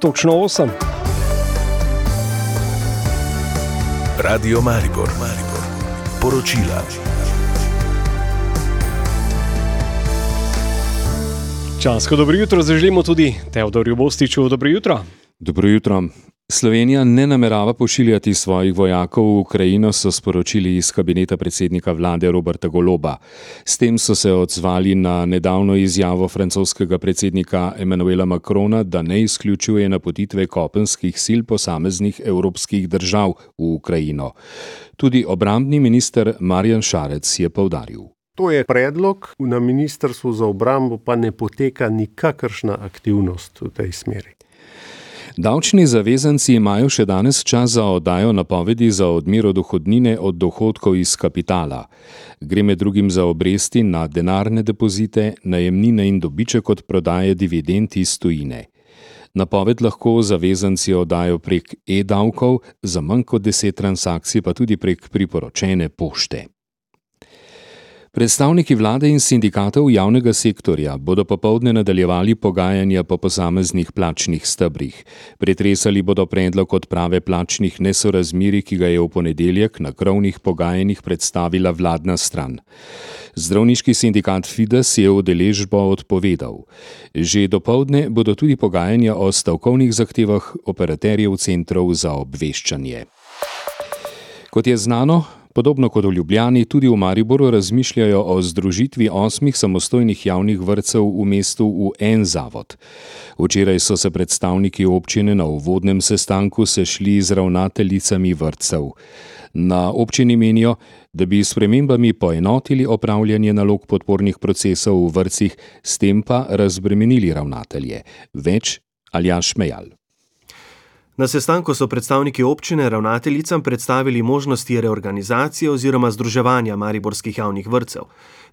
točno 8. Radio Maribor, Maribor. Poročila. Časko dobro jutro zaželimo tudi Teodorju Bostiču. Dobro jutro. Dobro jutro. Slovenija ne namerava pošiljati svojih vojakov v Ukrajino, so sporočili iz kabineta predsednika vlade Roberta Goloba. S tem so se odzvali na nedavno izjavo francoskega predsednika Emanuela Macrona, da ne izključuje napotitve kopenskih sil posameznih evropskih držav v Ukrajino. Tudi obrambni minister Marjan Šarec je povdaril. To je predlog, na ministrstvu za obrambo pa ne poteka nikakršna aktivnost v tej smeri. Davčni zavezanci imajo še danes čas za oddajo napovedi za odmero dohodnine od dohodkov iz kapitala. Gre med drugim za obresti na denarne depozite, najemnine in dobiček od prodaje dividend iz tujine. Napoved lahko zavezanci oddajo prek e-davkov, za manj kot deset transakcij pa tudi prek priporočene pošte. Predstavniki vlade in sindikatov javnega sektorja bodo popovdne nadaljevali pogajanja po posameznih plačnih stebrih. Pretresali bodo predlog odprave plačnih nesorazmiri, ki ga je v ponedeljek na krovnih pogajanjih predstavila vladna stran. Zdravniški sindikat Fides je udeležbo odpovedal. Že do povdne bodo tudi pogajanja o stavkovnih zahtevah operaterjev centrov za obveščanje. Kot je znano, Podobno kot v Ljubljani, tudi v Mariboru razmišljajo o združitvi osmih samostojnih javnih vrtcev v mestu v en zavod. Včeraj so se predstavniki občine na uvodnem sestanku sešli z ravnateljicami vrtcev. Na občini menijo, da bi s premembami poenotili opravljanje nalog podpornih procesov v vrtcih, s tem pa razbremenili ravnatelje. Več Aljaš Mejal. Na sestanku so predstavniki občine ravnateljicam predstavili možnosti reorganizacije oziroma združevanja mariborskih javnih vrtcev.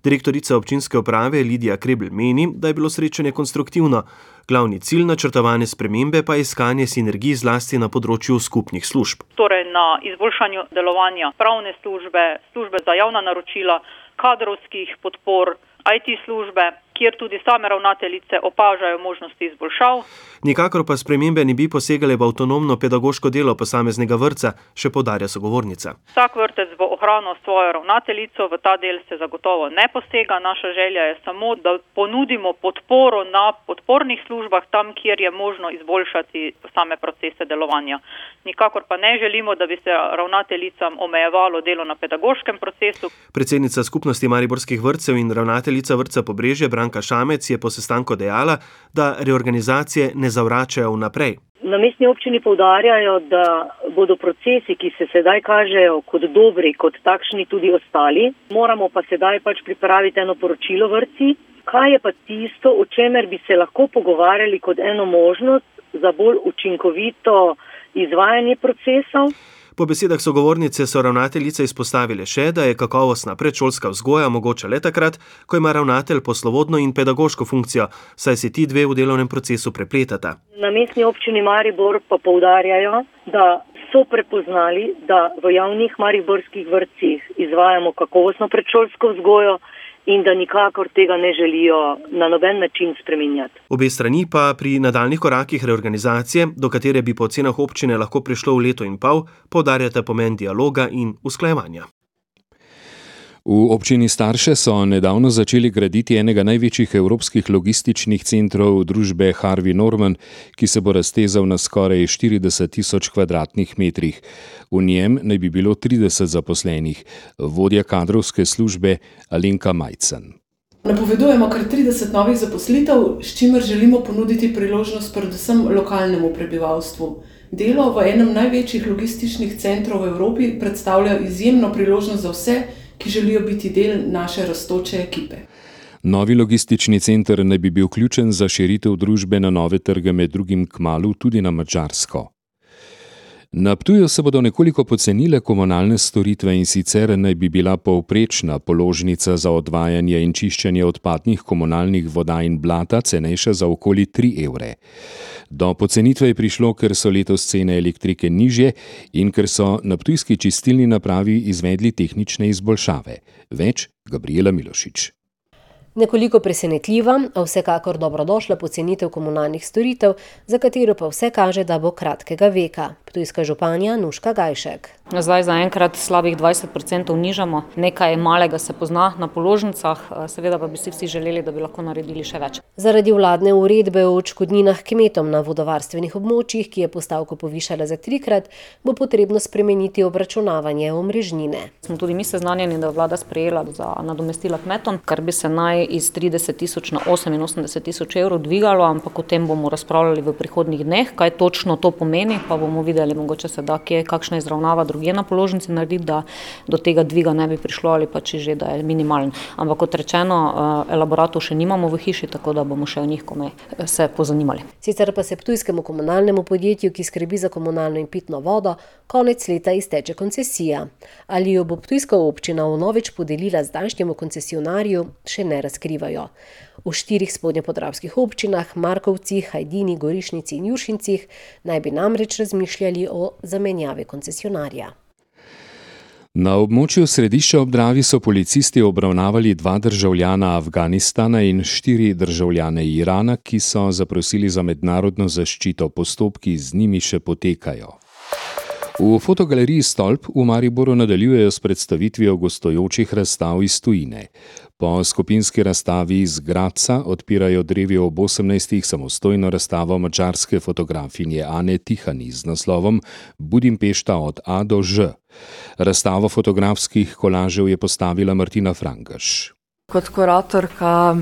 Direktorica občinske uprave Lidija Krebel meni, da je bilo srečanje konstruktivno. Glavni cilj načrtovane spremembe pa je iskanje sinergij zlasti na področju skupnih služb. Torej na izboljšanju delovanja pravne službe, službe za javna naročila, kadrovskih podpor, IT službe, kjer tudi same ravnateljice opažajo možnosti izboljšav. Nikakor pa spremembe ne bi posegale v avtonomno pedagoško delo posameznega vrca, še podarja sogovornica. Vsak vrtec bo ohranil svojo ravnateljico, v ta del se zagotovo ne posega. Naša želja je samo, da ponudimo podporo na podpornih službah, tam, kjer je možno izboljšati same procese delovanja. Nikakor pa ne želimo, da bi se ravnateljicam omejevalo delo na pedagoškem procesu. Predsednica skupnosti Mariborskih vrtcev in ravnateljica vrca Pobrežje Branka Šamec je po sestanku dejala, da reorganizacije ne zavračajo vnaprej. Na mestni občini povdarjajo, da bodo procesi, ki se sedaj kažejo kot dobri, kot takšni tudi ostali. Moramo pa sedaj pač pripraviti eno poročilo vrci. Kaj je pa tisto, o čemer bi se lahko pogovarjali kot eno možnost za bolj učinkovito izvajanje procesov? Po besedah sogovornice so ravnateljice izpostavile še, da je kakovostna predšolska vzgoja mogoča le takrat, ko ima ravnatelj poslovodno in pedagoško funkcijo, saj se ti dve v delovnem procesu prepletata. Na mestni občini Maribor pa poudarjajo, da so prepoznali, da v javnih mariborskih vrtcih izvajamo kakovostno predšolsko vzgojo in da nikakor tega ne želijo na noben način spremenjati. Obe strani pa pri nadaljnih korakih reorganizacije, do katere bi po ocenah občine lahko prišlo v leto in pol, podarjata pomen dialoga in usklajevanja. V občini Starše so nedavno začeli graditi enega največjih evropskih logističnih centrov družbe Harvey Norman, ki se bo raztezal na skoraj 40 tisoč kvadratnih metrih. V njem naj bi bilo 30 zaposlenih, vodja kadrovske službe Alenka Majcen. Napovedujemo kar 30 novih zaposlitev, s čimer želimo ponuditi priložnost predvsem lokalnemu prebivalstvu. Delo v enem največjih logističnih centrov v Evropi predstavlja izjemno priložnost za vse, ki želijo biti del naše raztoče ekipe. Novi logistični center naj bi bil ključen za širitev družbe na nove trge, med drugim k malu tudi na Mačarsko. Na Ptuju se bodo nekoliko pocenile komunalne storitve in sicer naj bi bila povprečna položnica za odvajanje in čiščenje odpadnih komunalnih voda in blata cenejša za okoli 3 evre. Do pocenitve je prišlo, ker so letos cene elektrike nižje in ker so na Ptujski čistilni napravi izvedli tehnične izboljšave. Več Gabriela Milošič. Nekoliko presenetljiva, a vsekakor dobrodošla pocenitev komunalnih storitev, za katero pa vse kaže, da bo kratkega veka. Ptujska županja Nuška Gajšek. Zdaj zaenkrat slabih 20% nižamo, nekaj malega se pozna na položnicah, seveda pa bi si vsi želeli, da bi lahko naredili še več. Zaradi vladne uredbe o odškodninah kmetom na vodovarstvenih območjih, ki je postavko povišala za trikrat, bo potrebno spremeniti obračunavanje omrežnine. Smo tudi mi seznanjeni, da je vlada sprejela za nadomestila kmetom, kar bi se naj iz trideset tisoč na oseminosemdeset tisoč evrov dvigalo, ampak o tem bomo razpravljali v prihodnjih dneh, kaj točno to pomeni, pa bomo videli, mogoče se da kje kakšna izravnava drugje na položnici narediti, da do tega dviga ne bi prišlo ali pa če že, da je minimalen. Ampak kot rečeno, elaboratov še nimamo v hiši, tako da bomo še o njih komaj se pozanimali. Sicer pa se ptujskemu komunalnemu podjetju, ki skrbi za komunalno in pitno vodo, konec leta izteče koncesija. Ali jo bo ptujska občina vnovič podelila zdajšnjemu koncesionarju, še ne razkrivajo. V štirih spodnjepodravskih občinah, Markovcih, Hajdini, Gorišnici in Juršincih, naj bi namreč razmišljali o zamenjavi koncesionarja. Na območju Središča ob Dravi so policisti obravnavali dva državljana Afganistana in štiri državljane Irana, ki so zaprosili za mednarodno zaščito, postopki z njimi še potekajo. V fotogaleriji Stolp v Mariboru nadaljujejo s predstavitvijo gostujočih razstav iz tujine. Po skupinski razstavi iz Gradca odpirajo drevi ob osemnajstih samostojno razstavo madžarske fotografinje Ane Tihani z naslovom Budimpešta od A do Ž. Razstavo fotografskih kolažev je postavila Martina Frangež. Kot kuratorka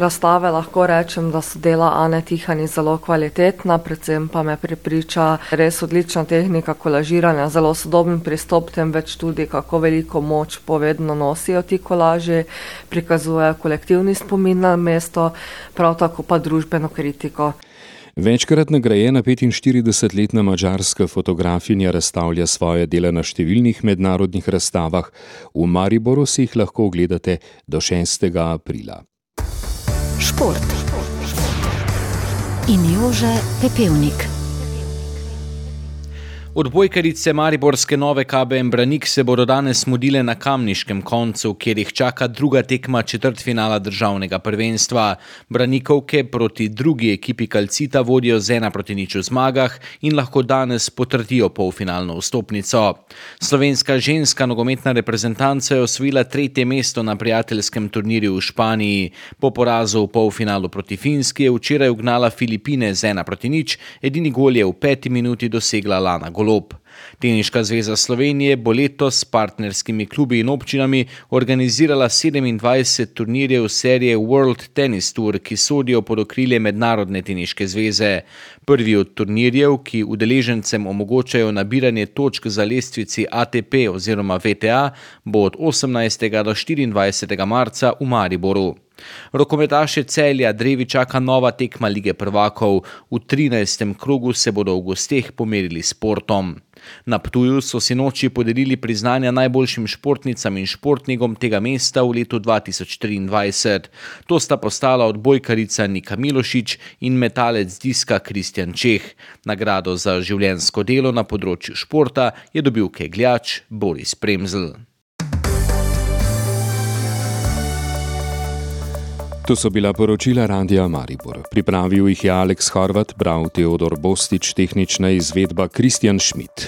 razstave lahko rečem, da so dela Ane Tihani zelo kvalitetna, predvsem pa me prepriča res odlična tehnika kolažiranja, zelo sodoben pristop, temveč tudi, kako veliko moč povedno nosijo ti kolaži, prikazujejo kolektivni spomin na mesto, prav tako pa družbeno kritiko. Večkrat nagrajena petinštiridesetletna madžarska fotografinja razstavlja svoja dela na številnih mednarodnih razstavah, v Mariboru si jih lahko ogledate do šestega aprila. Šport in Jože Pepevnik. Odbojkarice mariborske Nove KBM Branik se bodo danes mudile na kamniškem koncu, kjer jih čaka druga tekma četrtfinala državnega prvenstva. Branikovke proti drugi ekipi Kalcita vodijo z ena proti nič v zmagah in lahko danes potrdijo polfinalno vstopnico. Slovenska ženska nogometna reprezentanca je osvojila tretje mesto na prijateljskem turnirju v Španiji. Po porazu v polfinalu proti Finski je včeraj ugnala Filipine z ena proti nič, edini gol je v peti minuti dosegla Lana Golob. Teniška zveza Slovenije bo letos s partnerskimi klubi in občinami organizirala sedemindvajset turnirjev serije World Tennis Tour, ki sodijo pod okrilje Mednarodne teniške zveze. Prvi od turnirjev, ki udeležencem omogočajo nabiranje točk za lestvici ATP oziroma WTA, bo od osemnajstega do štiriindvajsetega marca v Mariboru. Rokometaše Celja drevi čaka nova tekma lige prvakov, v trinajstem krogu se bodo v gosteh pomerili s Portom. Na Ptuju so sinoči podelili priznanja najboljšim športnicam in športnikom tega mesta v letu dva tisoč triindvajset. To sta postala odbojkarica Nika Milošič in metalec diska Kristjan Čeh. Nagrado za življenjsko delo na področju športa je dobil kegljač Boris Premzl. To so bila poročila Radia Maribor, pripravil jih je Aleks Horvat, bral Teodor Bostič, tehnična izvedba Kristjan Šmit.